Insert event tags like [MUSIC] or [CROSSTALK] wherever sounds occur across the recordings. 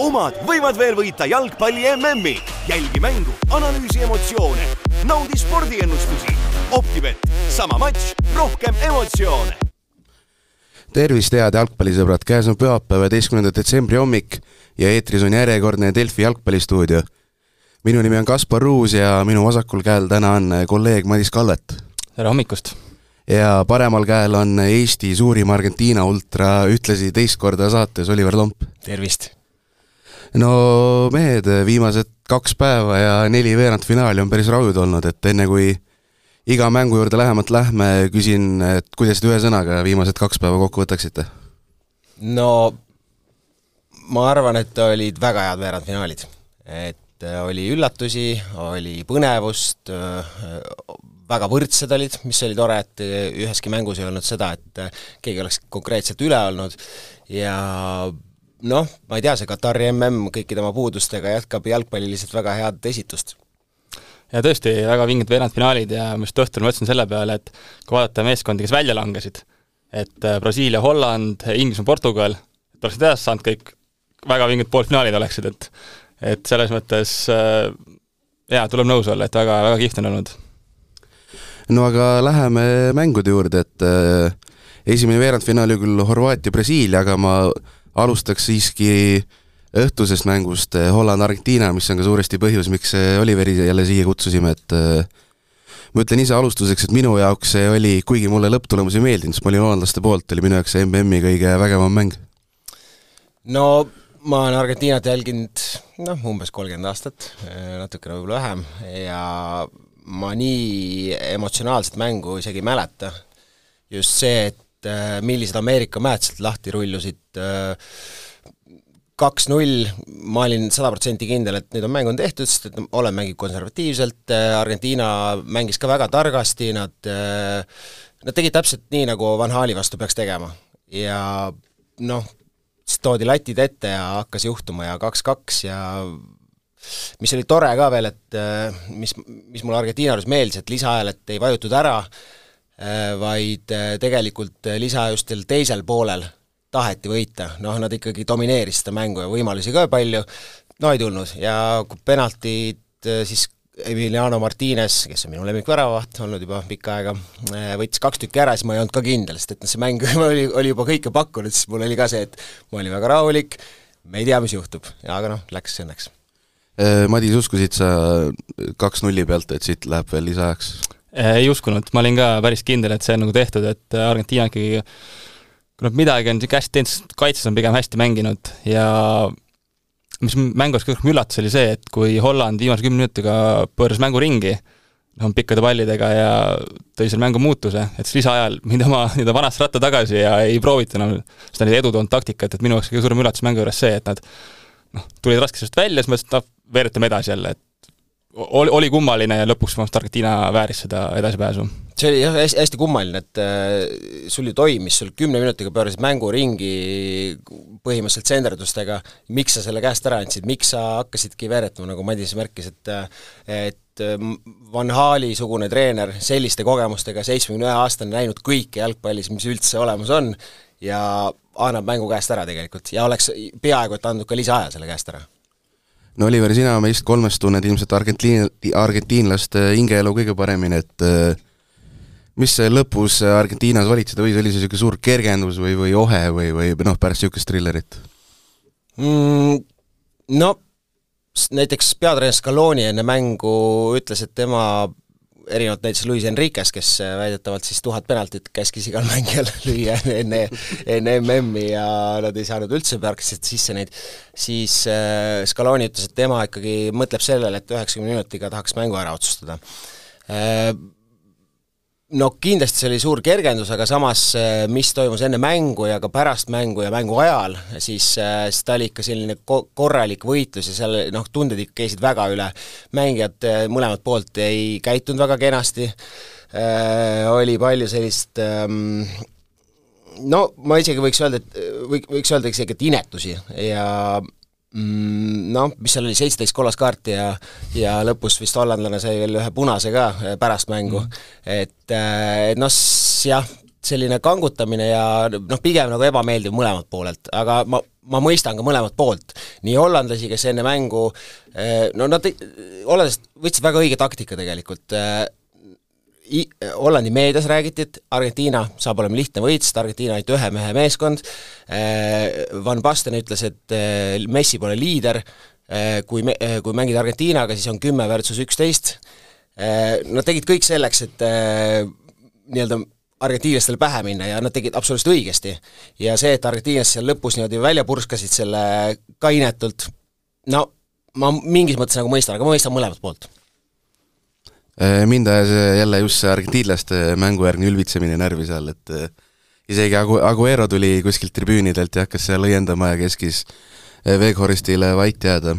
omad võivad veel võita jalgpalli MM-i. jälgi mängu, analüüsi emotsioone, naudi spordiennustusi. Optibet, sama matš, rohkem emotsioone. tervist, head jalgpallisõbrad, käes on pühapäeva, üheteistkümnenda detsembri hommik ja eetris on järjekordne Delfi jalgpallistuudio. minu nimi on Kaspar Ruus ja minu vasakul käel täna on kolleeg Madis Kalvet. tere hommikust! ja paremal käel on Eesti suurim Argentiina ultra, ühtlasi teist korda saates Oliver Lomp. tervist! No mehed, viimased kaks päeva ja neli veerandfinaali on päris rauid olnud, et enne kui iga mängu juurde lähemalt lähme, küsin, et kuidas te ühe sõnaga viimased kaks päeva kokku võtaksite? no ma arvan, et olid väga head veerandfinaalid. et äh, oli üllatusi, oli põnevust, äh, väga võrdsed olid, mis oli tore, et üheski mängus ei olnud seda, et äh, keegi oleks konkreetselt üle olnud ja noh, ma ei tea, see Katari mm kõikide oma puudustega jätkab jalgpalliliselt väga head esitust. ja tõesti, väga vinged veerandfinaalid ja ma just õhtul mõtlesin selle peale, et kui vaadata meeskondi, kes välja langesid, et äh, Brasiilia, Holland, Inglismaa, Portugal, et oleksid edasi saanud kõik, väga vinged poolfinaalid oleksid, et et selles mõttes äh, jaa, tuleb nõus olla, et väga, väga kihvt on olnud. no aga läheme mängude juurde, et äh, esimene veerandfinaal oli küll Horvaatia-Brasiilia, aga ma alustaks siiski õhtusest mängust eh, Holland-Argentiina, mis on ka suuresti põhjus, miks eh, Oliveri jälle siia kutsusime, et eh, ma ütlen ise alustuseks, et minu jaoks see oli, kuigi mulle lõpptulemus ei meeldinud, sest ma olin hollandlaste poolt, oli minu jaoks see MM-i kõige vägevam mäng. no ma olen Argentiinat jälginud noh, umbes kolmkümmend aastat, natukene võib-olla vähem, ja ma nii emotsionaalset mängu isegi ei mäleta. just see, et et äh, millised Ameerika mäed sealt lahti rullusid, äh, kaks-null, ma olin sada protsenti kindel, et nüüd on mäng on tehtud, sest et Holland mängib konservatiivselt, äh, Argentiina mängis ka väga targasti, nad nad tegid täpselt nii, nagu Van Hali vastu peaks tegema. ja noh, siis toodi latid ette ja hakkas juhtuma ja kaks-kaks ja mis oli tore ka veel, et mis, mis mulle Argentiina juures meeldis, et lisaajal, et ei vajutud ära, vaid äh, tegelikult äh, lisajustel teisel poolel taheti võita, noh nad ikkagi domineerisid seda mängu ja võimalusi ka palju, no ei tulnud. Ja kui penaltid siis Emiliano Martinez, kes on minu lemmikväravaht olnud juba pikka aega, võttis kaks tükki ära, siis ma ei olnud ka kindel, sest et noh, see mäng [LAUGHS] oli, oli juba kõike pakkunud, siis mul oli ka see, et ma olin väga rahulik, me ei tea, mis juhtub, aga noh, läks õnneks. Madis, uskusid sa kaks nulli pealt, et siit läheb veel lisaajaks? Ei uskunud, ma olin ka päris kindel, et see on nagu tehtud, et Argentiina ikkagi kui nad midagi on niisugune hästi teinud, kaitses on pigem hästi mänginud ja mis mängus kõige rohkem üllatas, oli see, et kui Holland viimase kümne minutiga pööras mängu ringi, noh, pikkade pallidega ja tõi selle mängu muutuse, et siis lisaajal mindi [LAUGHS] oma nii-öelda vanasse ratta tagasi ja ei proovitud enam seda edu toonud taktikat, et minu jaoks kõige suurem üllatus mängu juures see, et nad noh, tulid raskesest välja, siis mõtlesid, et noh, veeretame edasi jälle, et oli, oli kummaline ja lõpuks Argentiina vääris seda edasipääsu. see oli jah, hästi, hästi kummaline, et äh, sul ju toimis, sul kümne minutiga pöörasid mängu ringi põhimõtteliselt senderdustega, miks sa selle käest ära andsid, miks sa hakkasidki veeretama, nagu Madis märkis, et et äh, Van Hali-sugune treener selliste kogemustega, seitsmekümne ühe aastane, näinud kõike jalgpallis, mis üldse olemas on, ja annab mängu käest ära tegelikult. Ja oleks peaaegu et andnud ka lisaaja selle käest ära no Oliver, sina meist kolmest tunned ilmselt Argentiina, argentiinlaste hingeelu kõige paremini, et äh, mis see lõpus Argentiinas valitseda võis, oli see niisugune suur kergendus või, või ohe või, või noh, pärast niisugust trillerit mm,? No näiteks peatreener Scaloni enne mängu ütles, et tema erinevalt näiteks Luis Enriquez, kes äh, väidetavalt siis tuhat penaltit käskis igal [LAUGHS] mängijal lüüa enne, enne MM-i ja nad ei saanud üldse praktiliselt sisse neid, siis äh, Scaloni ütles, et tema ikkagi mõtleb sellele, et üheksakümne minutiga tahaks mängu ära otsustada. Äh, no kindlasti see oli suur kergendus, aga samas eh, mis toimus enne mängu ja ka pärast mängu ja mängu ajal, siis, eh, siis ta oli ikka selline ko-, korralik võitlus ja seal noh, tunded ikka käisid väga üle. mängijad eh, mõlemalt poolt ei käitunud väga kenasti äh,, oli palju sellist ähm, no ma isegi võiks öelda, et võiks, võiks öelda isegi, et inetusi ja noh, mis seal oli, seitseteist kollast kaarti ja ja lõpus vist hollandlane sai veel ühe punase ka äh, pärast mängu mm., et, äh, et noh, jah, selline kangutamine ja noh, pigem nagu ebameeldiv mõlemalt poolelt, aga ma, ma mõistan ka mõlemat poolt. nii hollandlasi, kes enne mängu no nad, hollandlased võtsid väga õige taktika tegelikult, Hollandi meedias räägiti, et Argentiina saab olema lihtne võit, sest Argentiina ainult ühe mehe meeskond, Van Basten ütles, et Messi pole liider, kui me, kui mängida Argentiinaga, siis on kümme versus üksteist, nad tegid kõik selleks, et nii-öelda argentiinlastele pähe minna ja nad tegid absoluutselt õigesti. ja see, et argentiinlased seal lõpus niimoodi välja purskasid selle kainetult, no ma mingis mõttes nagu mõistan, aga ma mõistan mõlemat poolt. Äh, mind ajas jälle just see argentiinlaste mängujärgne ülbitsemine närvi seal, et äh, isegi Agu-, Aguero tuli kuskilt tribüünidelt ja hakkas seal õiendama ja keskis äh, Weghorstile vait jääda.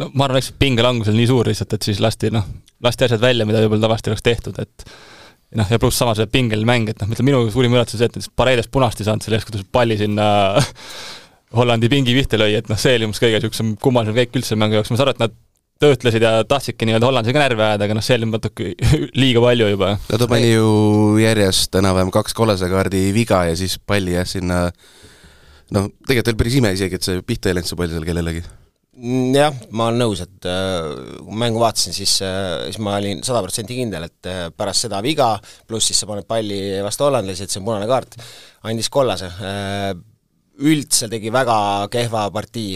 no ma arvan, eks pingelangus oli nii suur lihtsalt, et siis lasti noh, lasti asjad välja, mida võib-olla tavaliselt oleks tehtud, et noh, ja pluss samas see pingeline mäng, et noh, ütlen, minu suurim üllatus on see, et Paredes punast ei saanud selle eest, kuidas palli sinna [LAUGHS] Hollandi pingi pihta lõi, et noh, see oli umbes kõige niisugusem kummalisem veek üldse mängu jaoks, ma saan aru, et nad töötlesid ja tahtsidki nii-öelda hollandlasega närvi ajada, aga noh, see oli natuke [LAUGHS] liiga palju juba. no ta pani ju järjest enam-vähem kaks kollase kaardi viga ja siis palli jah, sinna noh, tegelikult oli päris ime isegi, et see pihta ei läinud see pall seal kellelegi Mm, jah, ma olen nõus, et äh, kui mängu vaatasin, siis, äh, siis ma olin sada protsenti kindel, et äh, pärast seda viga, pluss siis sa paned palli vastu hollandlasi, et see on punane kaart, andis kollase. Üldse tegi väga kehva partii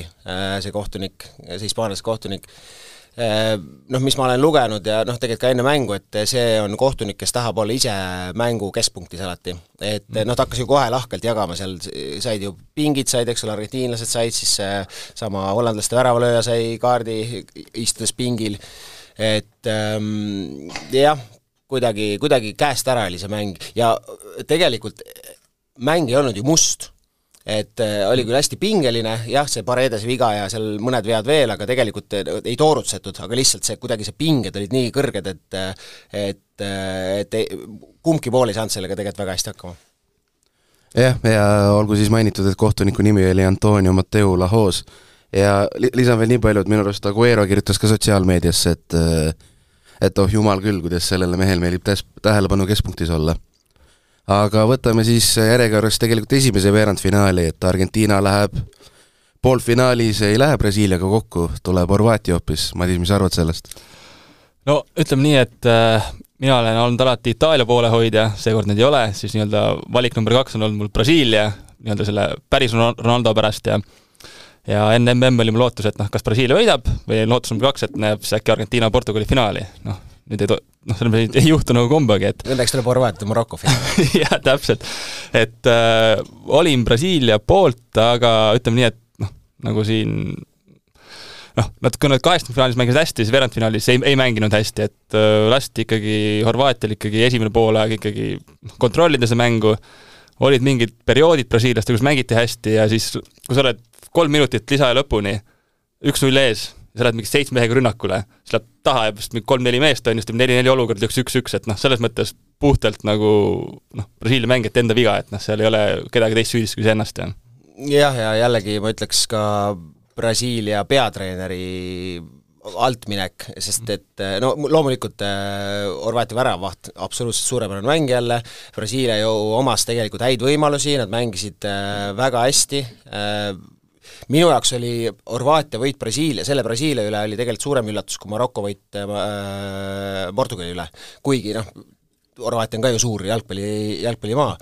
see kohtunik, see hispaanlaste kohtunik Äh, noh, mis ma olen lugenud ja noh, tegelikult ka enne mängu, et see on kohtunik, kes tahab olla ise mängu keskpunktis alati. et mm. noh, ta hakkas ju kohe lahkelt jagama seal, said ju pingid said, eks ole, argentiinlased said, siis sama hollandlaste väravalööja sai kaardi, istudes pingil, et ähm, jah, kuidagi, kuidagi käest ära oli see mäng ja tegelikult mäng ei olnud ju must et äh, oli küll hästi pingeline, jah, see Paredese viga ja seal mõned vead veel, aga tegelikult äh, ei toorutsetud, aga lihtsalt see, kuidagi see pinged olid nii kõrged, et äh, et, et ei, kumbki pool ei saanud sellega tegelikult väga hästi hakkama. jah, ja olgu siis mainitud, et kohtuniku nimi oli Antonio Matteo Lahos ja li-, lisan veel nii palju, et minu arust Aguero kirjutas ka sotsiaalmeediasse, et et oh jumal küll, kuidas sellele mehel meeldib täs-, tähelepanu keskpunktis olla aga võtame siis järjekorras tegelikult esimese veerandfinaali, et Argentiina läheb poolfinaalis, ei lähe Brasiiliaga kokku, tuleb Horvaatia hoopis, Madis, mis sa arvad sellest? no ütleme nii, et äh, mina olen olnud alati Itaalia poolehoidja, seekord neid ei ole, siis nii-öelda valik number kaks on olnud mul Brasiilia, nii-öelda selle päris Ronaldo pärast ja ja enne MM oli mul lootus, et noh, kas Brasiilia võidab või lootus number kaks, et näeb siis äkki Argentiina-Portugali finaali, noh, nüüd ei to-, noh, selles mõttes ei juhtu nagu kombagi, et Õnneks tuleb Horvaatia Maroko finaal [LAUGHS] jah, täpselt. et äh, olin Brasiilia poolt, aga ütleme nii, et noh, nagu siin noh, nad, kui nad kaheksakümnendfinaalis mängisid hästi, siis veerandfinaalis ei, ei mänginud hästi, et äh, lasti ikkagi Horvaatial ikkagi esimene poolaeg ikkagi noh, kontrollida seda mängu, olid mingid perioodid brasiillastel, kus mängiti hästi ja siis, kui sa oled kolm minutit lisaja lõpuni, üks-null ees sa lähed mingi seitsme mehega rünnakule, siis läheb taha jääb vist mingi kolm-neli meest, on ju, siis teeb neli-neli olukord, üks üks-üks, et noh, selles mõttes puhtalt nagu noh, Brasiilia mängijate enda viga, et noh, seal ei ole kedagi teist süüdistada kui iseennast ja jah, ja jällegi ma ütleks ka Brasiilia peatreeneri altminek, sest et no loomulikult äh, Horvaatia väravaht, absoluutselt suurepärane mäng jälle, Brasiilia ju omas tegelikult häid võimalusi, nad mängisid äh, väga hästi, äh, minu jaoks oli Horvaatia võit Brasiilia, selle Brasiilia üle oli tegelikult suurem üllatus kui Maroko võit äh, Portugali üle. kuigi noh, Horvaatia on ka ju suur jalgpalli, jalgpallimaa,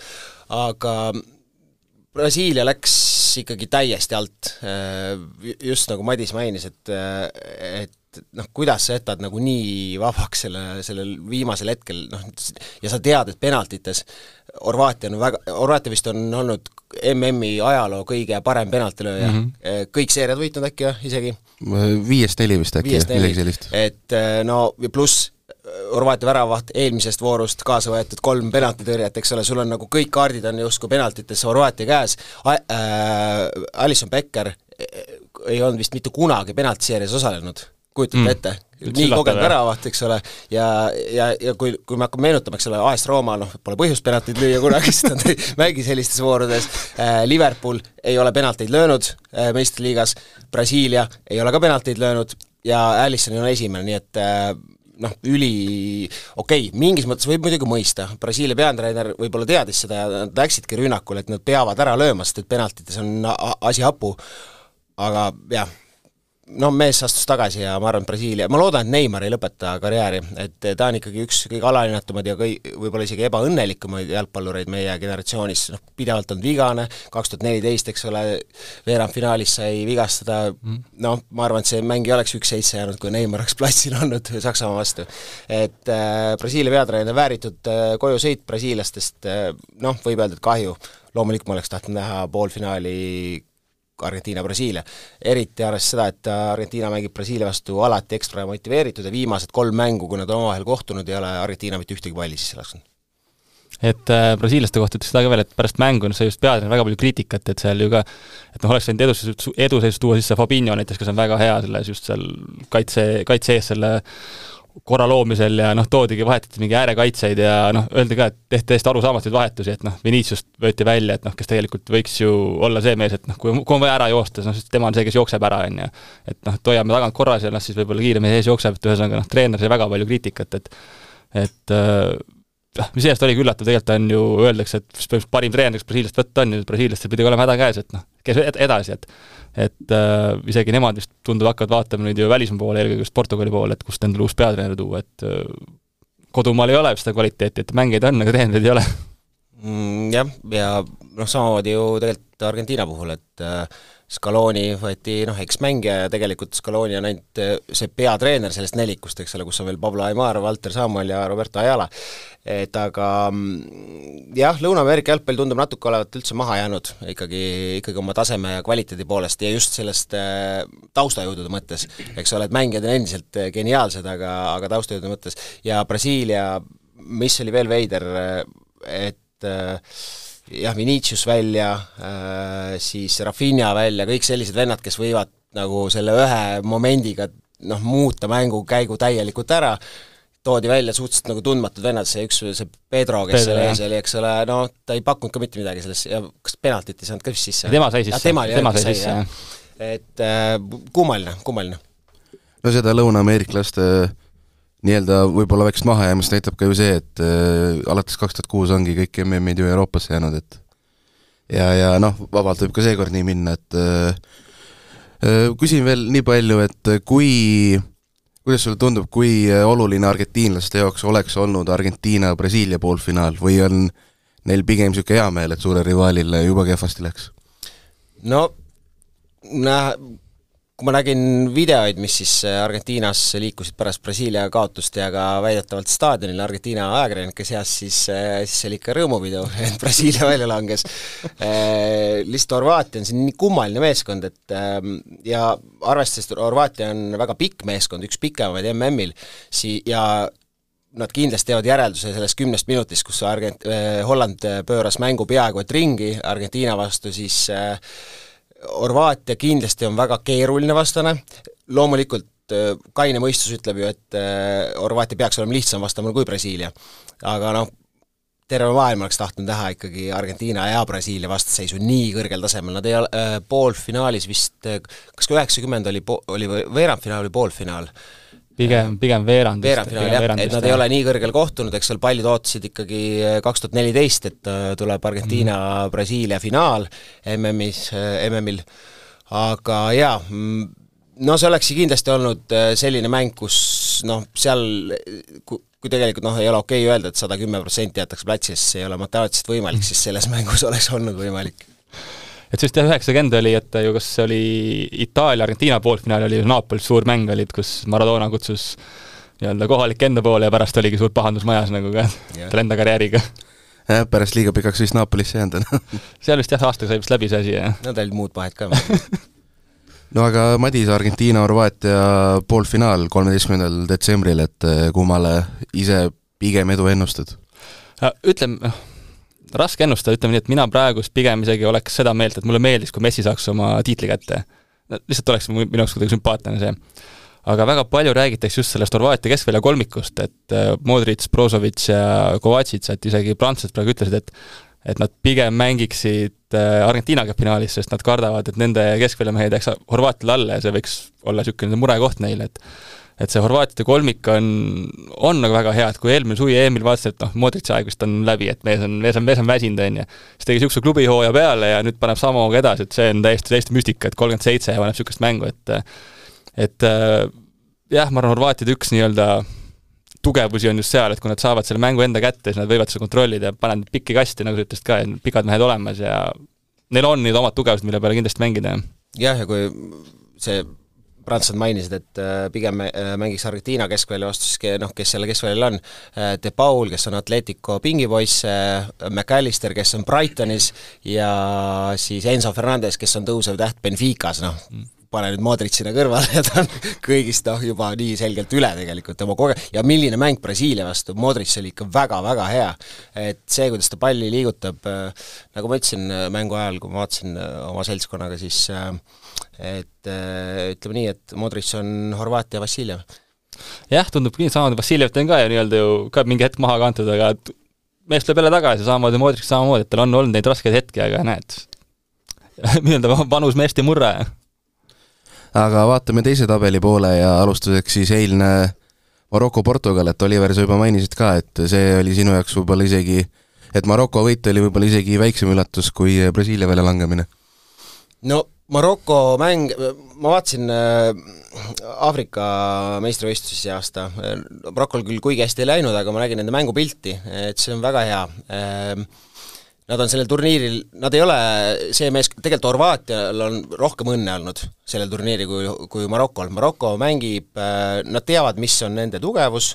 aga Brasiilia läks ikkagi täiesti alt, äh, just nagu Madis mainis, et, et noh, kuidas sa jätad nagu nii vabaks selle, sellel viimasel hetkel, noh, ja sa tead, et penaltites Horvaatia on väga, Horvaatia vist on olnud MM-i ajaloo kõige parem penaltilööja mm, -hmm. kõik seeriad võitnud äkki või isegi? viiest neli vist äkki, midagi sellist. et äh, no pluss Horvaatia väravaht eelmisest voorust kaasa võetud kolm penaltitõrjet, eks ole, sul on nagu kõik kaardid on justkui penaltites Horvaatia käes, äh, Alison Becker ei olnud vist mitte kunagi penaltiseerias osalenud kujutate mm. ette, nii kogenud väravaht, eks ole, ja, ja, ja kui, kui me hakkame meenutama, eks ole, AS Rooma, noh, pole põhjust penaltid lüüa kunagi, [LAUGHS] sest nad ei mängi sellistes voorudes. Äh,, Liverpool ei ole penalteid löönud äh, meistriliigas, Brasiilia ei ole ka penalteid löönud ja Allison on esimene, nii et äh, noh, üli okei okay,, mingis mõttes võib muidugi mõista, Brasiilia peatreener võib-olla teadis seda ja nad läksidki rünnakule, et nad peavad ära lööma, sest et penaltites on asi hapu, aga jah no mees astus tagasi ja ma arvan, et Brasiilia, ma loodan, et Neimar ei lõpeta karjääri, et ta on ikkagi üks kõige alahinnatumad ja kõi-, võib-olla isegi ebaõnnelikumaid jalgpallureid meie generatsioonis, noh, pidevalt on vigane, kaks tuhat neliteist, eks ole, veerandfinaalis sai vigastada mm., noh, ma arvan, et see mäng ei oleks üks-seitse jäänud, kui Neimar oleks platsil olnud [LAUGHS] Saksamaa vastu. et äh, Brasiilia peatreener vääritud äh, kojusõit brasiillastest äh,, noh, võib öelda, et kahju, loomulikult ma oleks tahtnud näha poolfinaali Argentiina-Brasiilia. eriti arvestades seda, et Argentiina mängib Brasiilia vastu alati ekstra motiveeritud ja viimased kolm mängu, kui nad omavahel kohtunud, ei ole Argentiina mitte ühtegi palli sisse lasknud et äh, brasiillaste kohta ütleks seda ka veel, et pärast mängu on see just peatreener väga palju kriitikat, et seal ju ka et noh, oleks võinud eduseisu, eduseisu tuua sisse Fabinho näiteks, kes on väga hea selles just seal kaitse, kaitse ees selle korra loomisel ja noh, toodigi, vahetati mingi äärekaitseid ja noh, öeldi ka, et tehti täiesti arusaamatuid vahetusi, et noh, Vinicius võeti välja, et noh, kes tegelikult võiks ju olla see mees, et noh, kui, kui on vaja ära joosta, noh, siis tema on see, kes jookseb ära, on ju. et noh, et hoiame tagant korras ja noh, siis võib-olla kiiremini ees jookseb, et ühesõnaga noh, treener sai väga palju kriitikat, et et äh, noh, mis sellest oligi üllatav, tegelikult on ju, öeldakse, et põhimõtteliselt parim treener, kes Brasiiliast võtta on, ju brasiillastel pidi olema häda käes, et noh, kes edasi, et et äh, isegi nemad vist tundub, hakkavad vaatama nüüd ju välismaa poole, eelkõige just Portugali poole, et kust endale uus peatreener tuua, et äh, kodumaal ei ole seda kvaliteeti, et mängijaid on, aga treenereid ei ole mm,. Jah, ja noh, samamoodi ju tegelikult Argentiina puhul, et äh, Scaloni võeti noh, eksmängija ja tegelikult Scaloni on ainult eh, see peatreener sellest nelikust, eks ole, kus on veel Pablo Aimar, Valter Samuel ja Roberto Ayala. et aga mm, jah, Lõuna-Ameerika jalgpall tundub natuke olevat üldse maha jäänud ikkagi, ikkagi oma taseme ja kvaliteedi poolest ja just sellest äh, taustajõudude mõttes, eks ole, et mängijad on endiselt eh, geniaalsed, aga, aga taustajõudude mõttes ja Brasiilia, mis oli veel veider, et äh, jah, Vinicius välja äh,, siis Rafinha välja, kõik sellised vennad, kes võivad nagu selle ühe momendiga noh, muuta mängukäigu täielikult ära, toodi välja suhteliselt nagu tundmatud vennad, see üks, see Pedro, kes seal ees oli, eks ole, no ta ei pakkunud ka mitte midagi selles ja kas penaltit ei saanud ka vist sisse? tema sai sisse, tema sai sisse, jah. et äh, kummaline, kummaline. no seda lõuna-ameeriklaste äh, nii-öelda võib-olla väikest mahajäämist näitab ka ju see, et äh, alates kaks tuhat kuus ongi kõik MM-id ju Euroopasse jäänud, et ja, ja noh, vabalt võib ka seekord nii minna, et äh, äh küsin veel nii palju, et kui, kuidas sulle tundub, kui oluline argentiinlaste jaoks oleks olnud Argentiina-Brasiilia poolfinaal või on neil pigem niisugune hea meel, et suurel rivaalil juba kehvasti läks? no näe, kui ma nägin videoid, mis siis äh, Argentiinas liikusid pärast Brasiilia kaotust ja ka väidetavalt staadionil Argentiina ajakirjanike seas, siis, äh, siis oli ikka rõõmupidu, [LAUGHS] et Brasiilia välja langes. Äh, lihtsalt Horvaatia on siin nii kummaline meeskond, et ähm, ja arvestades, et Horvaatia on väga pikk meeskond, üks pikemaid MM-il, sii-, ja nad kindlasti teevad järelduse sellest kümnest minutist, kus Argent-, Holland pööras mängu peaaegu et ringi Argentiina vastu, siis äh, Horvaatia kindlasti on väga keeruline vastane, loomulikult äh, kaine mõistus ütleb ju, et äh, Horvaatia peaks olema lihtsam vastane kui Brasiilia. aga noh, terve maailm oleks tahtnud näha ikkagi Argentiina ja Brasiilia vastasseisu nii kõrgel tasemel, nad ei ole äh,, poolfinaalis vist, kas ka üheksakümmend oli po-, oli või veerandfinaal või poolfinaal äh,, pigem, pigem veerand. veerandfinaal jah, et nad ei ole nii kõrgel kohtunud, eks seal paljud ootasid ikkagi eh, kaks tuhat neliteist, et eh, tuleb Argentiina-Brasiilia mm. finaal MM-is, eh, MM-il, aga jaa, mm, no see oleks kindlasti olnud selline mäng, kus noh, seal kui, tegelikult noh, ei ole okei okay öelda et, et sada kümme protsenti jäetakse platsi, sest see ei ole matemaatiliselt võimalik, siis selles mängus oleks olnud võimalik et sest jah, üheksakümmend oli, et ju kas see oli Itaalia-Argentiina poolfinaal oli Naapolis suur mäng olid, kus Maradona kutsus nii-öelda kohalikke enda poole ja pärast oligi suur pahandus majas nagu ka tal enda karjääriga. jah, pärast liiga pikaks vist Naapolisse jäänud on seal vist jah, aastaga sai vist läbi see asi, jah. no tal olid muud vahed ka [LAUGHS] no aga Madis, Argentiina-Horvaatia poolfinaal kolmeteistkümnendal detsembril, et kummale ise pigem edu ennustad? ütleme, noh, raske ennustada, ütleme nii, et mina praegust pigem isegi oleks seda meelt, et mulle meeldiks, kui Messi saaks oma tiitli kätte. lihtsalt oleks minu jaoks kuidagi sümpaatne see. aga väga palju räägitakse just sellest Horvaatia keskvälja kolmikust, et äh, Modric, Brozovic ja Kovacic, et isegi prantslased praegu ütlesid, et et nad pigem mängiksid äh, Argentiinaga finaalis, sest nad kardavad, et nende keskväljamehed jääks Horvaatiale alla ja see võiks olla niisugune murekoht neile, et et see Horvaatiate kolmik on, on nagu väga hea, et kui eelmine suvi EM-il vaatasin, et noh, Modritši aeg vist on läbi, et mees on, mees on, mees on väsinud, on ju. siis tegi niisuguse klubihooaja peale ja nüüd paneb sama hooga edasi, et see on täiesti, täiesti müstika, et kolmkümmend seitse ja paneb niisugust mängu, et et jah, ma arvan, Horvaatiade üks nii-öelda tugevusi on just seal, et kui nad saavad selle mängu enda kätte, siis nad võivad seda kontrollida ja panevad pikki kasti, nagu sa ütlesid ka, et pikad mehed olemas ja neil on nüüd omad tugevused, mille peale kindlasti mängida. jah, ja kui see prantslased mainisid, et äh, pigem äh, mängiks Argentiina keskvälja vastu, siis noh, kes selle keskväljal on, äh, De Paul, kes on Atletico pingipoiss, McAllister, kes on Brightonis ja siis Enzo Fernandez, kes on tõusev täht Benficas, noh. Mm pane nüüd Modric sinna kõrvale [LAUGHS] ja ta on kõigist noh, juba nii selgelt üle tegelikult oma koge-, ja milline mäng Brasiilia vastu, Modric oli ikka väga-väga hea. et see, kuidas ta palli liigutab, äh, nagu ma ütlesin äh, mängu ajal, kui ma vaatasin äh, oma seltskonnaga, siis et ütleme nii, et Modric on Horvaatia Vassiljev. jah, tundub nii, samamoodi Vassiljevit on ka ju nii-öelda ju ka mingi hetk maha kantud, aga mees tuleb jälle tagasi, samamoodi Modric samamoodi, et tal on olnud neid raskeid hetki, aga näed, [LAUGHS] nii-öelda vanus meest ei murra aga vaatame teise tabeli poole ja alustuseks siis eilne Maroko-Portugal, et Oliver, sa juba mainisid ka, et see oli sinu jaoks võib-olla isegi, et Maroko võit oli võib-olla isegi väiksem üllatus kui Brasiilia väljalangemine? no Maroko mäng, ma vaatasin äh, Aafrika meistrivõistlusi see aasta, Marokol küll kuigi hästi ei läinud, aga ma nägin nende mängupilti, et see on väga hea äh, Nad on sellel turniiril, nad ei ole see mees, tegelikult Horvaatial on rohkem õnne olnud sellel turniiril kui, kui Marokol, Maroko mängib, äh, nad teavad, mis on nende tugevus,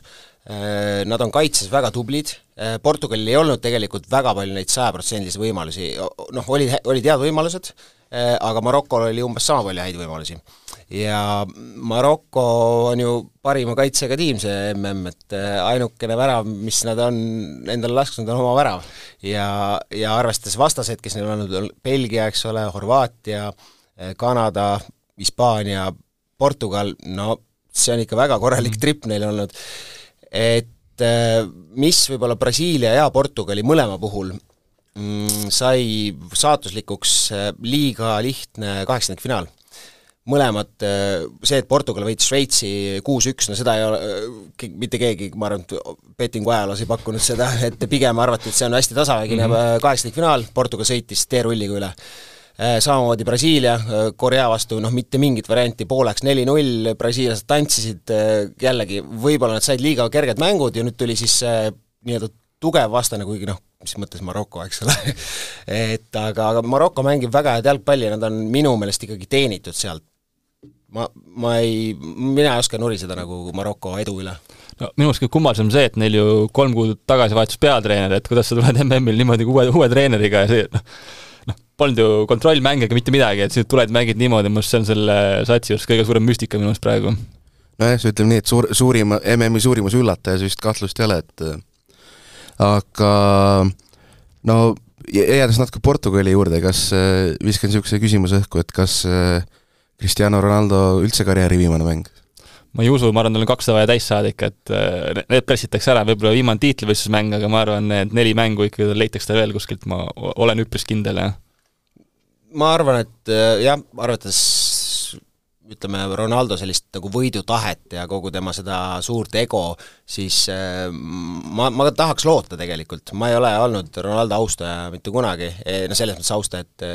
äh, nad on kaitses väga tublid, äh, Portugalil ei olnud tegelikult väga palju neid sajaprotsendilisi võimalusi, noh, olid, olid head võimalused, aga Marokol oli umbes sama palju häid võimalusi ja Maroko on ju parima kaitsega tiim, see mm, et äh, ainukene värav, mis nad on endale lasknud, on oma värav. ja, ja arvestades vastaseid, kes neil on olnud, Belgia, eks ole, Horvaatia, äh, Kanada, Hispaania, Portugal, no see on ikka väga korralik mm. trip neil olnud. et äh, mis võib-olla Brasiilia ja Portugali mõlema puhul mm, sai saatuslikuks liiga lihtne kaheksandikfinaal mõlemad, äh, see, et Portugal võitis Šveitsi kuus-üks, no seda ei ole äh, mitte keegi, ma arvan, et bettingu ajaloos ei pakkunud seda, [LAUGHS] et pigem arvati, et see on hästi tasavägine mm -hmm. kaheksandikfinaal, Portugal sõitis teerulliga üle. Samamoodi Brasiilia, Korea vastu noh, mitte mingit varianti, pooleks neli-null, brasiillased tantsisid jällegi, võib-olla nad said liiga kerged mängud ja nüüd tuli siis nii-öelda tugev vastane, kuigi noh, mis mõttes Maroko, eks ole [LAUGHS] et aga, aga Maroko mängib väga head jalgpalli ja nad on minu meelest ikkagi teenitud sealt ma, ma ei, mina ei oska nuriseda nagu Maroko edu üle. no minu arust kõige kummalisem see, et neil ju kolm kuud tagasi vahetus peatreener, et kuidas sa tuled MM-il niimoodi uue, uue treeneriga ja see noh, noh, polnud ju kontrollmänge ega mitte midagi, et siis tuled, mängid niimoodi, minu arust see on selle satsi just kõige suurem müstika minu arust praegu. nojah, ütleme nii, et suur, suurim, MM-i suurimas üllatajas vist kahtlust ei ole, et aga no jäädes natuke Portugali juurde, kas viskan niisuguse küsimuse õhku, et kas äh, Cristiano Ronaldo üldse karjääri viimane mäng? ma ei usu, ma arvan, tal on kakssada vaja täis saada ikka, et äh, need pressitakse ära, võib-olla viimane tiitlivõistlusmäng, aga ma arvan, need neli mängu ikkagi leitakse veel kuskilt, ma olen üpris kindel, jah. ma arvan, et äh, jah, arvates ütleme, Ronaldo sellist nagu võidutahet ja kogu tema seda suurt ego, siis äh, ma, ma tahaks loota tegelikult, ma ei ole olnud Ronaldo austaja mitte kunagi, no selles mõttes austaja, et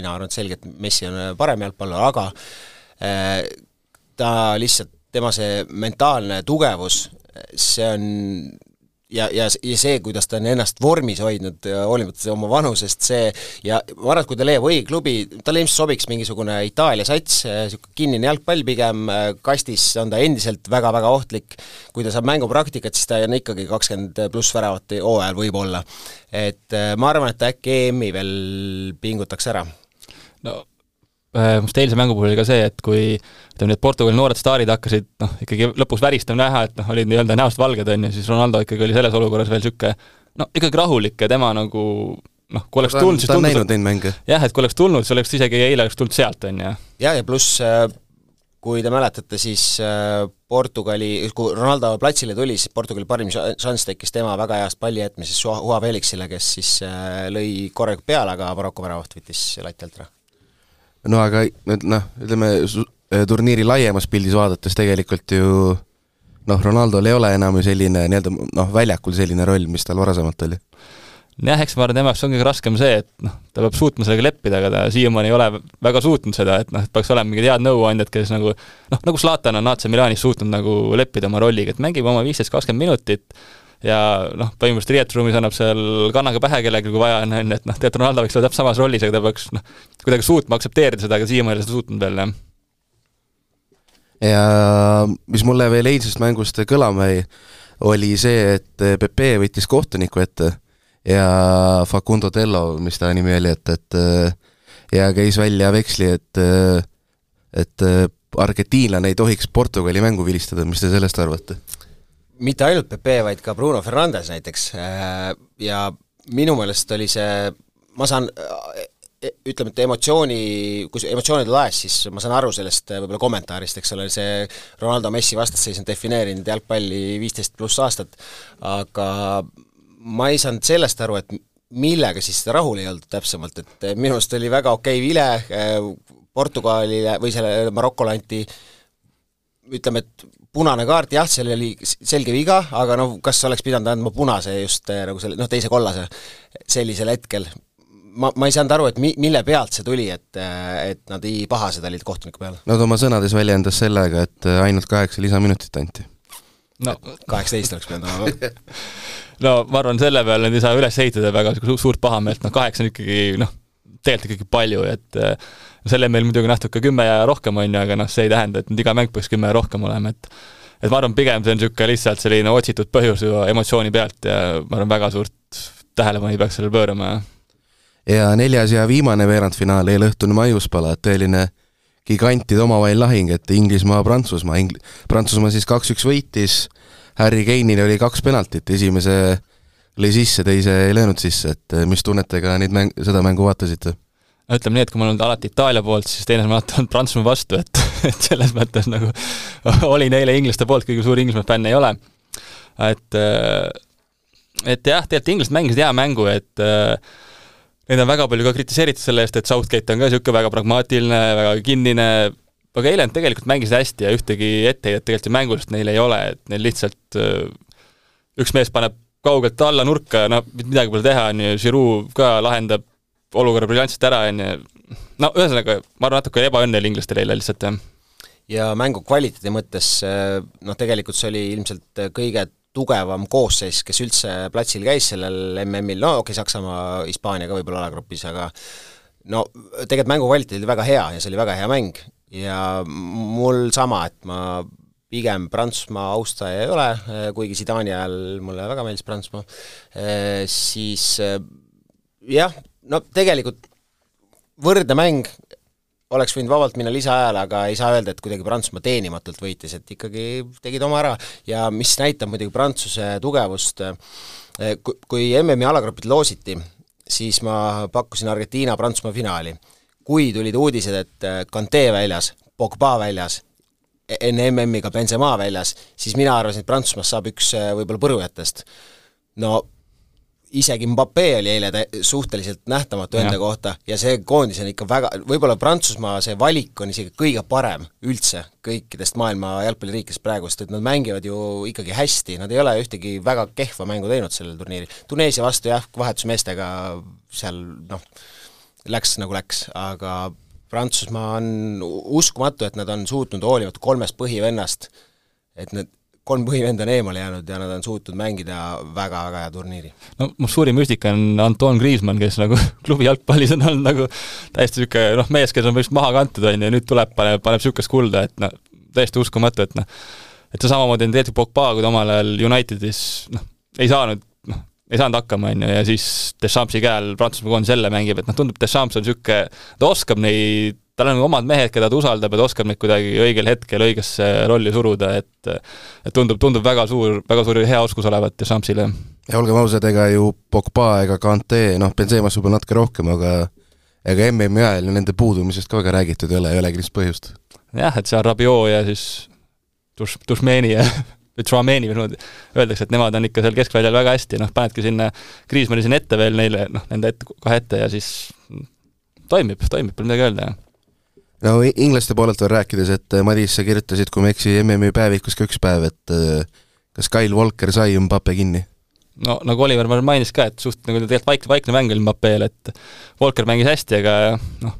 mina arvan, et selgelt Messi on äh, parem jalgpallur, aga äh, ta lihtsalt, tema see mentaalne tugevus, see on ja, ja, ja see, kuidas ta on ennast vormis hoidnud, hoolimata oma vanusest, see ja ma arvan, et kui ta leiab õige klubi, talle ilmselt sobiks mingisugune Itaalia sats, niisugune kinnine jalgpall pigem, kastis on ta endiselt väga-väga ohtlik, kui ta saab mängupraktikat, siis ta on ikkagi kakskümmend pluss väravat hooajal võib-olla. et ma arvan, et äkki EM-i veel pingutaks ära no äh, must eilse mängu puhul oli ka see, et kui ütleme, need Portugali noored staarid hakkasid noh, ikkagi lõpus väristama näha, et noh, olid nii-öelda näost valged, on ju, siis Ronaldo ikkagi oli selles olukorras veel niisugune no ikkagi rahulik ja tema nagu noh, kui oleks tulnud, siis neid mänge. jah, et kui oleks tulnud, siis oleks isegi eile oleks tulnud sealt, on ju. jah, ja pluss äh, kui te mäletate, siis äh, Portugali, kui Ronaldo platsile tuli, siis Portugali parim šanss tekkis tema väga heast palli jätmisest Joa Felixile, kes siis lõi korralikult peale, aga Maroko väravat võttis lati alt ära no aga noh, ütleme äh, turniiri laiemas pildis vaadates tegelikult ju noh, Ronaldol ei ole enam ju selline nii-öelda noh, väljakul selline roll, mis tal varasemalt oli. Jah, eks ma arvan, tema jaoks on kõige raskem see, et noh, ta peab suutma sellega leppida, aga ta siiamaani ei ole väga suutnud seda, et noh, et peaks olema mingid head nõuandjad, kes nagu noh, nagu Zlatan on AC Milanis suutnud nagu leppida oma rolliga, et mängib oma viisteist, kakskümmend minutit ja noh, põhimõtteliselt riietusruumis annab seal kannaga pähe kellelegi, kui vaja on, on ju, et noh, tegelikult Ronaldo võiks olla täpselt samas rollis, aga ta peaks noh, kuidagi suutma aktsepteerida seda, aga siiamaani ei ole seda suutnud veel, jah. ja mis mulle veel eilsest mängust kõlama jäi, oli see, et Pepe võttis kohtuniku ette ja Facundo Tello, mis ta nimi oli, et, et ja käis välja veksli, et et argentiinlane ei tohiks Portugali mängu vilistada, mis te sellest arvate? Mitte ainult Pepe, vaid ka Bruno Fernandes näiteks äh, ja minu meelest oli see, ma saan e, ütleme, et emotsiooni, kui emotsioonid laes, siis ma saan aru sellest äh, võib-olla kommentaarist, eks ole, see Ronaldo Messi vastasseis on defineerinud jalgpalli viisteist pluss aastat, aga ma ei saanud sellest aru, et millega siis seda rahul ei olnud täpsemalt, et minu arust oli väga okei okay vile, äh, Portugalile või selle Marokole anti ütleme, et punane kaart, jah, seal oli selge viga, aga noh, kas oleks pidanud andma punase just eh, nagu selle, noh, teise kollase sellisel hetkel? ma, ma ei saanud aru, et mi-, mille pealt see tuli, et, eh, et nad nii pahased olid kohtuniku peale? no ta oma sõnades väljendas sellega, et eh, ainult kaheksa lisaminutit anti. no kaheksateist oleks pidanud olema [LAUGHS] no ma arvan, selle peale nüüd ei saa üles ehitada väga suurt pahameelt, noh kaheksa on ikkagi noh, tegelikult ikkagi palju, et selle meil muidugi natuke kümme rohkem, on ju, aga noh, see ei tähenda, et nüüd iga mäng peaks kümme rohkem olema, et et ma arvan, pigem see on niisugune lihtsalt selline otsitud põhjus ju emotsiooni pealt ja ma arvan, väga suurt tähelepanu ei peaks sellele pöörama. ja neljas ja viimane veerandfinaal, eelõhtune maiuspala, tõeline gigantide omavahel lahing, et Inglismaa-Prantsusmaa, Ing-, Prantsusmaa siis kaks-üks võitis, Harry Kane'il oli kaks penaltit, esimese lõi sisse, teise ei löönud sisse, et mis tunnetega neid mäng, seda mängu vaatasite? Ütleme nii, et kui ma olen olnud alati Itaalia poolt, siis teine on alati olnud Prantsusmaa vastu, et, [LAUGHS] et selles mõttes nagu [LAUGHS] olin eile inglaste poolt, kuigi suur Inglismaa fänn ei ole. et, et jah, tegelikult inglased mängisid hea mängu, et neid on väga palju ka kritiseeritud selle eest, et Southgate on ka niisugune väga pragmaatiline, väga kinnine, aga eile nad tegelikult mängisid hästi ja ühtegi etteheidet tegelikult ju mängulist neil ei ole, et neil lihtsalt üks mees paneb kaugelt alla nurka, no midagi pole teha, on ju, Giroud ka lahendab olukorra briljantselt ära, on ju, no ühesõnaga, ma arvan, natuke ebaõnne oli inglastel eile lihtsalt, jah. ja mängu kvaliteedi mõttes noh, tegelikult see oli ilmselt kõige tugevam koosseis, kes üldse platsil käis sellel MM-il, no okei okay,, Saksamaa, Hispaania ka võib-olla alagrupis, aga no tegelikult mängu kvaliteet oli väga hea ja see oli väga hea mäng. Ja mul sama, et ma pigem Prantsusmaa austaja ei ole, kuigi Zidani ajal mulle väga meeldis Prantsusmaa, siis jah, no tegelikult võrdne mäng oleks võinud vabalt minna lisaajale, aga ei saa öelda, et kuidagi Prantsusmaa teenimatult võitis, et ikkagi tegid oma ära ja mis näitab muidugi Prantsuse tugevust, eh, kui MM-i alagrupid loositi, siis ma pakkusin Argentiina-Prantsusmaa finaali. kui tulid uudised, et Kante eh, väljas, Pogba väljas, e-, enne MM-i ka Benzema väljas, siis mina arvasin, et Prantsusmaast saab üks eh, võib-olla põrujatest. no isegi Mbappe oli eile suhteliselt nähtamatu enda kohta ja see koondis on ikka väga, võib-olla Prantsusmaa see valik on isegi kõige parem üldse kõikidest maailma jalgpalliriikidest praegu, sest et nad mängivad ju ikkagi hästi, nad ei ole ühtegi väga kehva mängu teinud sellel turniiril. Tuneesia vastu jah, vahetusmeestega seal noh, läks nagu läks, aga Prantsusmaa on uskumatu, et nad on suutnud hoolimata kolmest põhivennast, et need kolm põhivenda on eemale jäänud ja nad on suutnud mängida väga-väga hea turniiri. no mu suurim müstika on Anton Griezmann, kes nagu [LAUGHS] klubi jalgpallis on olnud nagu täiesti niisugune noh, mees, kes on vist maha kantud, on ju, nüüd tuleb, paneb, paneb niisugust kulda, et noh, täiesti uskumatu, et noh, et see samamoodi on tegelikult Pogba, kui ta omal ajal Unitedis noh, ei saanud, noh, ei saanud hakkama, on ju, ja siis Deschamps' käe all Prantsusmaa koondis jälle mängib, et noh, tundub, Deschamps on niisugune, ta oskab neid tal on omad mehed, keda ta usaldab ja ta oskab neid kuidagi õigel hetkel õigesse rolli suruda, et et tundub, tundub väga suur, väga suur hea oskus olevat Dechampsile. ja olgem ausad, ega ju Pogba ega Kante, noh, Benzemast võib-olla natuke rohkem, aga ega MM-i ajal nende puudumisest ka väga räägitud ei ole, ei olegi lihtsalt põhjust. jah, et seal Rabiot ja siis Duš-, Dušmeni ja [LAUGHS] või Truameni või niimoodi öeldakse, et nemad on ikka seal keskväljal väga hästi, noh, panedki sinna Kriismanni sinna ette veel neile, noh, nende ette, kahe ette ja siis toimib, toimib, pole midagi öelda, jah no inglaste poolelt veel rääkides, et Madis, sa kirjutasid, kui ma ei eksi, MM-i päevikus ka üks päev, et kas Kyle Walker sai Mbappe kinni? no nagu Oliver mainis ka, et suht nagu tegelikult vaik-, vaikne mäng oli Mbappeel, et Walker mängis hästi, aga noh,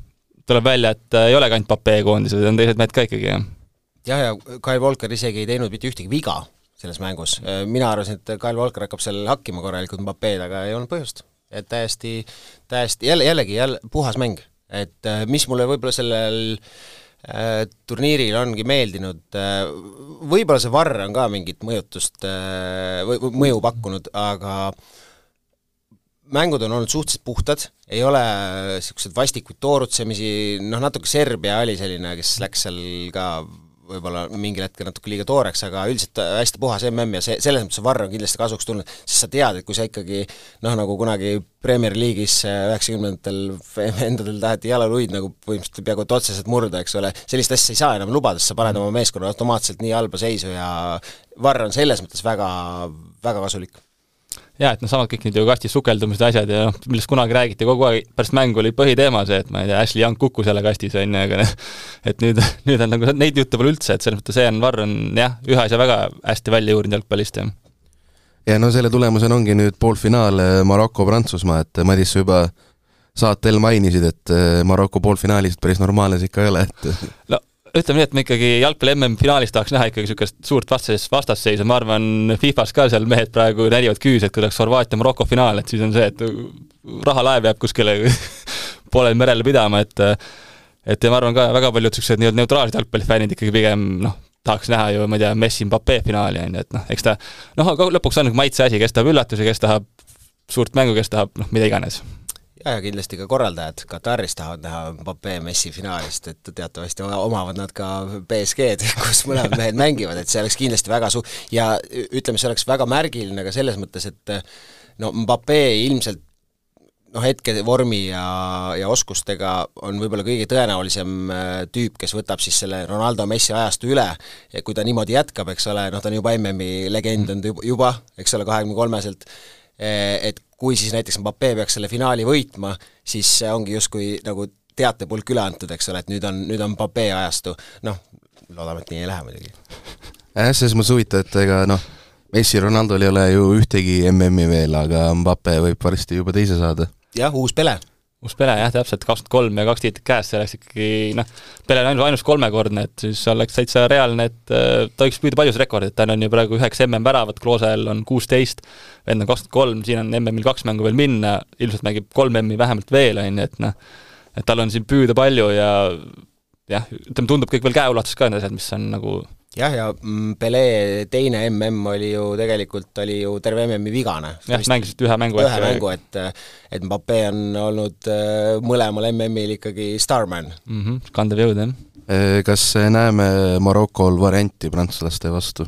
tuleb välja, et ei olegi ainult Mbappe koondised, on teised mehed ka ikkagi, jah. jah, ja Kyle Walker isegi ei teinud mitte ühtegi viga selles mängus, mina arvasin, et Kyle Walker hakkab seal hakkima korralikult Mbapped, aga ei olnud põhjust. et täiesti, täiesti jälle, jällegi jälle puhas mäng, et mis mulle võib-olla sellel äh, turniiril ongi meeldinud, äh, võib-olla see Varr on ka mingit mõjutust äh, või, või mõju pakkunud, aga mängud on olnud suhteliselt puhtad, ei ole niisuguseid vastikuid toorutsemisi, noh natuke Serbia oli selline, kes läks seal ka võib-olla mingil hetkel natuke liiga tooreks, aga üldiselt hästi puhas MM ja see, selles mõttes see Varr on kindlasti kasuks tulnud, sest sa tead, et kui sa ikkagi noh, nagu kunagi Premier League'is üheksakümnendatel [LAUGHS] vendadel taheti jalaluid nagu põhimõtteliselt peaaegu et otseselt murda, eks ole, sellist asja ei saa enam lubada, sest sa paned oma meeskonna automaatselt nii halba seisu ja Varr on selles mõttes väga, väga kasulik jaa, et noh, samad kõik need ju kastis sukeldumised ja asjad ja noh, millest kunagi räägiti kogu aeg, pärast mängu oli põhiteema see, et ma ei tea, Ashley Young kukkus jälle kastis, on ju, aga noh, et nüüd, nüüd on nagu neid jutte pole üldse, et selles mõttes Ian Varr on jah, ühe asja väga hästi välja juurinud jalgpallist, jah. ja no selle tulemusena ongi nüüd poolfinaal eh, Maroko-Prantsusmaa, et Madis, sa juba saatel mainisid, et eh, Maroko poolfinaalis päris normaalne see ikka ei ole, et no ütleme nii, et me ikkagi jalgpalli MM-finaalis tahaks näha ikkagi niisugust suurt vastas, vastasseisu, ma arvan, Fifas ka seal mehed praegu närivad küüs, et kui oleks Horvaatia-Maroko finaal, et siis on see, et rahalaev jääb kuskile [LAUGHS] poolel merel pidama, et et ja ma arvan ka väga paljud niisugused nii-öelda neutraalsed jalgpallifännid ikkagi pigem noh, tahaks näha ju, ma ei tea, Messi Mbappe finaali, on ju, et noh, eks ta noh, lõpuks on nagu maitse asi, kes tahab üllatusi, kes tahab suurt mängu, kes tahab noh, mida iganes ja, ja kindlasti ka korraldajad. Kataris tahavad näha Mbappe Messi finaalist, et teatavasti omavad nad ka BSG-d, [LAUGHS] kus mõlemad mehed mängivad, et see oleks kindlasti väga su-, ja ütleme, see oleks väga märgiline ka selles mõttes, et no Mbappe ilmselt noh, hetkevormi ja, ja oskustega on võib-olla kõige tõenäolisem äh, tüüp, kes võtab siis selle Ronaldo Messi ajastu üle. Ja kui ta niimoodi jätkab, eks ole, noh, ta on juba MM-i legend on juba, eks ole, kahekümne kolmeselt, et kui siis näiteks Mbappe peaks selle finaali võitma, siis ongi justkui nagu teatepulk üle antud, eks ole, et nüüd on, nüüd on Mbappe ajastu, noh, loodame, et nii ei lähe muidugi. jah, selles mõttes huvitav, et ega noh, Messi, Ronaldo'l ei ole ju ühtegi MM-i veel, aga Mbappe võib varsti juba teise saada. jah, uus Pele uus Pele jah, täpselt, kakskümmend kolm ja kaks tiitlit käes, see oleks ikkagi noh, Pele on ainult, ainus kolmekordne, et siis oleks täitsa reaalne, et äh, ta võiks püüda paljus rekordit, tal on ju praegu üheksa MM-väravat, Kloosel on kuusteist, vend on kakskümmend kolm, siin on MM-il kaks mängu veel minna, ilmselt mängib kolm M-i vähemalt veel, on ju, et noh, et tal on siin püüda palju ja jah, ütleme, tundub kõik veel käeulatuses ka need asjad, mis on nagu jah, ja mm, Pele teine mm oli ju tegelikult, oli ju terve MM-i vigane. jah, mängisid ühe mängu. ühe mängu, et et Mbappe on olnud äh, mõlemal MM-il ikkagi starman mm. -hmm, kandev jõud, jah. Äh, kas näeme Marokol varianti prantslaste vastu?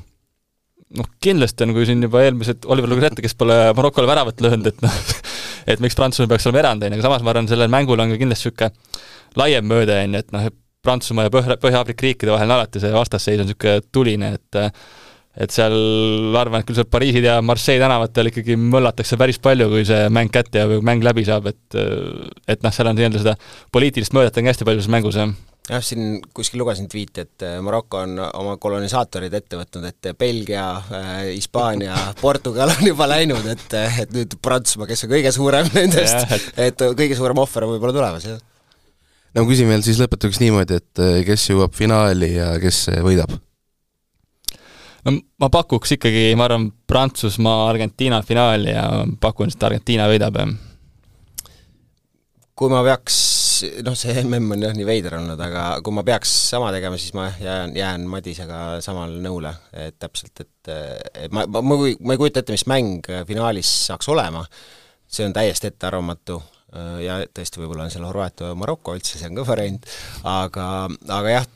noh, kindlasti on, kui siin juba eelmised, Oliver luges ette, kes pole Marokole väravat löönud, et noh, [LAUGHS] et miks Prantsusmaa peaks olema erand, on ju, aga samas ma arvan, sellel mängul on ka kindlasti niisugune laiem mõõde, on ju, et noh, Prantsusmaa ja Põhja, Põhja-Aafrika riikide vahel on alati see vastasseis on niisugune tuline, et et seal arvan, et küll seal Pariisid ja Marseille tänavatel ikkagi möllatakse päris palju, kui see mäng kätte jääb ja mäng läbi saab, et et noh, seal on nii-öelda seda poliitilist mõõdet on ka hästi palju selles mängus, jah. Jah, siin kuskil lugesin tweet'i, et Maroko on oma kolonisaatorid ette võtnud, et Belgia äh,, Hispaania, [LAUGHS] Portugal on juba läinud, et, et nüüd Prantsusmaa, kes on kõige suurem nendest, et kõige suurem ohver on võib-olla tulemas, jah no küsin veel siis lõpetuseks niimoodi, et äh, kes jõuab finaali ja kes võidab? no ma pakuks ikkagi, ma arvan, Prantsusmaa-Argentiina finaali ja pakun, et Argentiina võidab, jah. kui ma peaks, noh, see mm on jah nii veider olnud, aga kui ma peaks sama tegema, siis ma jään, jään Madisega samale nõule, et täpselt, et, et ma, ma, ma ei, ma ei kujuta ette, mis mäng finaalis saaks olema, see on täiesti ettearvamatu ja tõesti, võib-olla on seal Horvaatia ja Maroko üldse, see on ka variant, aga, aga jah,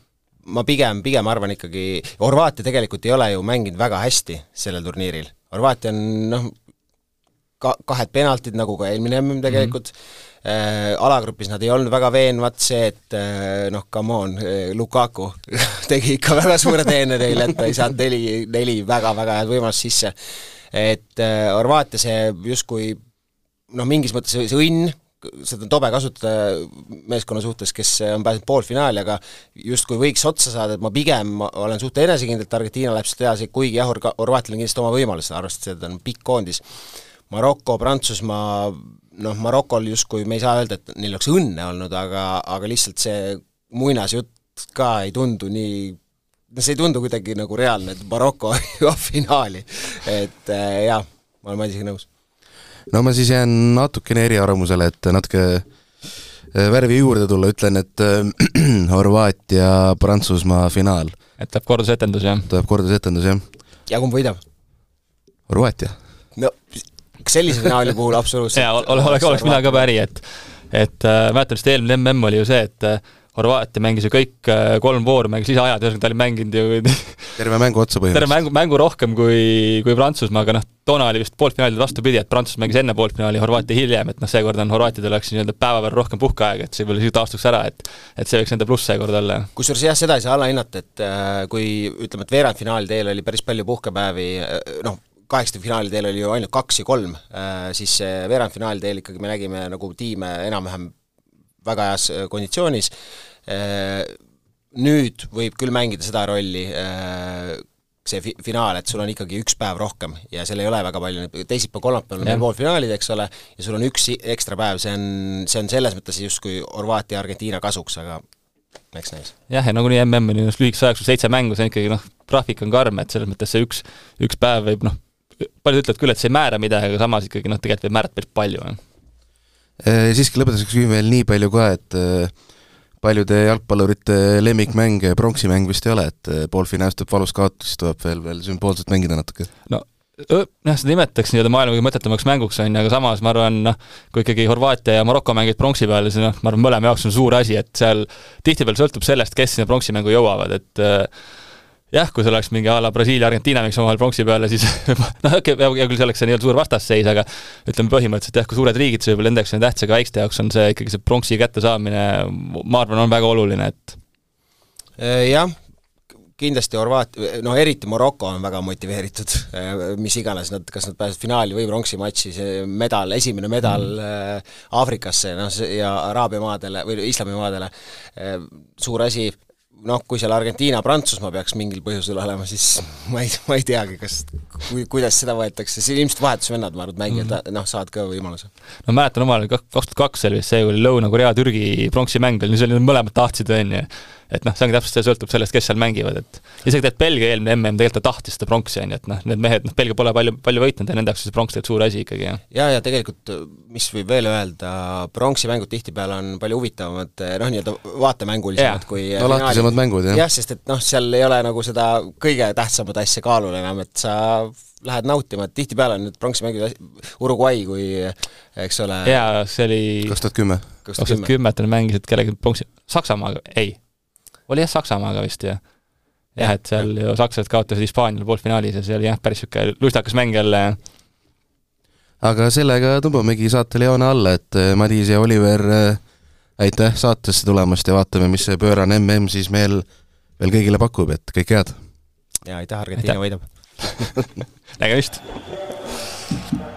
ma pigem, pigem arvan ikkagi, Horvaatia tegelikult ei ole ju mänginud väga hästi sellel turniiril. Horvaatia on noh, ka-, kahed penaltid, nagu ka eelmine MM tegelikult mm, -hmm. äh, alagrupis nad ei olnud väga veenvad, see, et äh, noh, come on äh,, Lukaku [LAUGHS] tegi ikka väga suure teene neile, et ta ei saanud neli, neli väga-väga head võimalust sisse. et äh, Horvaatia see justkui noh, mingis mõttes see õnn, seda on tobe kasutada meeskonna suhtes, kes on pääsenud poolfinaali, aga justkui võiks otsa saada, et ma pigem olen suht enesekindel, et Argentiina läheb sealt edasi, kuigi jah, Horvaatial on kindlasti oma võimalused, arvestades, et ta on pikk koondis. Maroko, Prantsusmaa, noh, Marokol justkui me ei saa öelda, et neil oleks õnne olnud, aga, aga lihtsalt see muinasjutt ka ei tundu nii no see ei tundu kuidagi nagu reaalne, et Maroko [LAUGHS] jõuab finaali. et äh, jah, ma olen Madisiga nõus. No ma siis jään natukene eriarvamusele, et natuke äh, värvi juurde tulla, ütlen, et äh, [CLEARS THROAT] Horvaatia, Prantsusmaa finaal. et tuleb kordusetendus, jah? tuleb kordusetendus, jah. ja kumb võidab? Horvaatia. no sellise finaali puhul absoluutselt jaa, oleks, oleks mina ka päri, et et äh, mäletan vist eelmine mm oli ju see, et äh, Horvaatia mängis ju kõik äh, kolm vooru, mängis lisaajad, ühesõnaga ta oli mänginud ju [LAUGHS] terve mängu otsa põhimõtteliselt. terve mängu, mängu rohkem kui, kui Prantsusmaa, aga noh, toona oli vist poolfinaalidel vastupidi, et Prantsusmaa mängis enne poolfinaali, Horvaatia hiljem, et noh, seekord on Horvaatiadel oleks nii-öelda päeva võrra rohkem puhkeaega, et see võib-olla siis taastuks ära, et et see võiks nende pluss seekord olla. kusjuures jah, seda ei saa alahinnata, et äh, kui ütleme, et veerandfinaali teel oli päris palju puhkepäevi, äh, noh, kaheksakümne finaali teel oli ju ainult kaks ja kolm, siis veerandfinaali teel ikkagi me nägime nagu tiime enam-vähem väga heas konditsioonis, Äh, nüüd võib küll mängida seda rolli, äh, see fi-, finaal, et sul on ikkagi üks päev rohkem ja seal ei ole väga palju, teisipäev, kolmapäeval on meil poolfinaalid, eks ole, ja sul on üks ekstra päev, see on, see on selles mõttes justkui Horvaatia ja Argentiina kasuks, aga eks näis. jah, ja nagunii MM on ju lühikese ajaks seitse mängu, see on ikkagi noh, graafik on karm, et selles mõttes see üks, üks päev võib noh, paljud ütlevad küll, et see ei määra midagi, aga samas ikkagi noh, tegelikult võib määrata päris palju. Äh, siiski lõpetuseks küsin veel nii palju ka, et paljude jalgpallurite lemmikmäng, pronksimäng vist ei ole, et eh, poolfinaalis tuleb valus kaotus, siis tuleb veel, veel sümboolselt mängida natuke. no jah, seda nimetatakse nii-öelda maailma kõige mõttetumaks mänguks, on ju, aga samas ma arvan, noh, kui ikkagi Horvaatia ja Maroko mängivad pronksi peal, siis noh, ma arvan, mõlema jaoks on suur asi, et seal tihtipeale sõltub sellest, kes sinna pronksi mängu jõuavad, et äh, jah, kui see oleks mingi a la Brasiilia, Argentiina mängiks omavahel pronksi peale, siis [LAUGHS] noh, okei hea küll, see oleks see nii-öelda suur vastasseis, aga ütleme põhimõtteliselt jah, kui suured riigid, siis võib-olla nende jaoks on tähtis, aga väikeste jaoks on see ikkagi see pronksi kättesaamine, ma arvan, on väga oluline, et äh, jah, kindlasti Horvaatia, no eriti Maroko on väga motiveeritud, äh, mis iganes nad, kas nad pääsevad finaali või pronksi matši, see medal, esimene medal mm. Aafrikasse, noh, ja Araabia maadele või islamimaadele, suur asi, noh, kui seal Argentiina-Prantsusmaa peaks mingil põhjusel olema, siis [LAUGHS] ma ei, ma ei teagi, kas, kui, kuidas seda võetakse, siin ilmselt vahetusvennad, ma arvan, mängijad mm -hmm. noh, saavad ka võimaluse. no mäletan omal kaks tuhat kaks oli see, kui oli Lõuna-Korea, Türgi pronksi mäng veel, siis oli mõlemad tahtsid, on ju et noh, see ongi täpselt, see sõltub sellest, kes seal mängivad, et isegi tegelikult Belgia eelmine MM tegelikult ta tahtis seda pronksi, on ju, et noh, need mehed, noh, Belgia pole palju, palju võitnud ja nende jaoks on see pronks tegelikult suur asi ikkagi, jah. ja, ja tegelikult mis võib veel öelda, pronksi mängud tihtipeale on palju huvitavamad, noh, nii-öelda vaatemängulisemad yeah. kui no lahtisemad mängud, jah. jah, sest et noh, seal ei ole nagu seda kõige tähtsamat asja kaalul enam, et sa lähed nautima, et tihtipeale on need pronksi mängud Uruguay kui eks ole jaa, see oli kaks tuhat kümme. kaks tuhat kümme, et nad mängisid kellegi pronksi, Saksamaaga, ei oli jah Saksamaaga vist ja jah, et seal ju sakslased kaotasid Hispaaniale poolfinaalis ja see oli jah, päris niisugune lustakas mäng jälle. aga sellega tõmbamegi saatele joone alla, et eh, Madis ja Oliver, eh, aitäh saatesse tulemast ja vaatame, mis see pöörane mm siis meil veel kõigile pakub, et kõike head! jaa, aitäh, Argentiina võidab [LAUGHS] [LAUGHS] nägemist!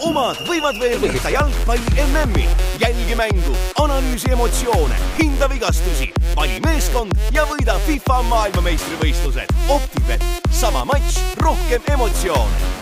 Omad võivad veel võita jalgpalli MM-i. jälgi mängu, analüüsi emotsioone, hinda vigastusi, vali meeskond ja võida FIFA maailmameistrivõistlused. Optibet, sama matš, rohkem emotsioone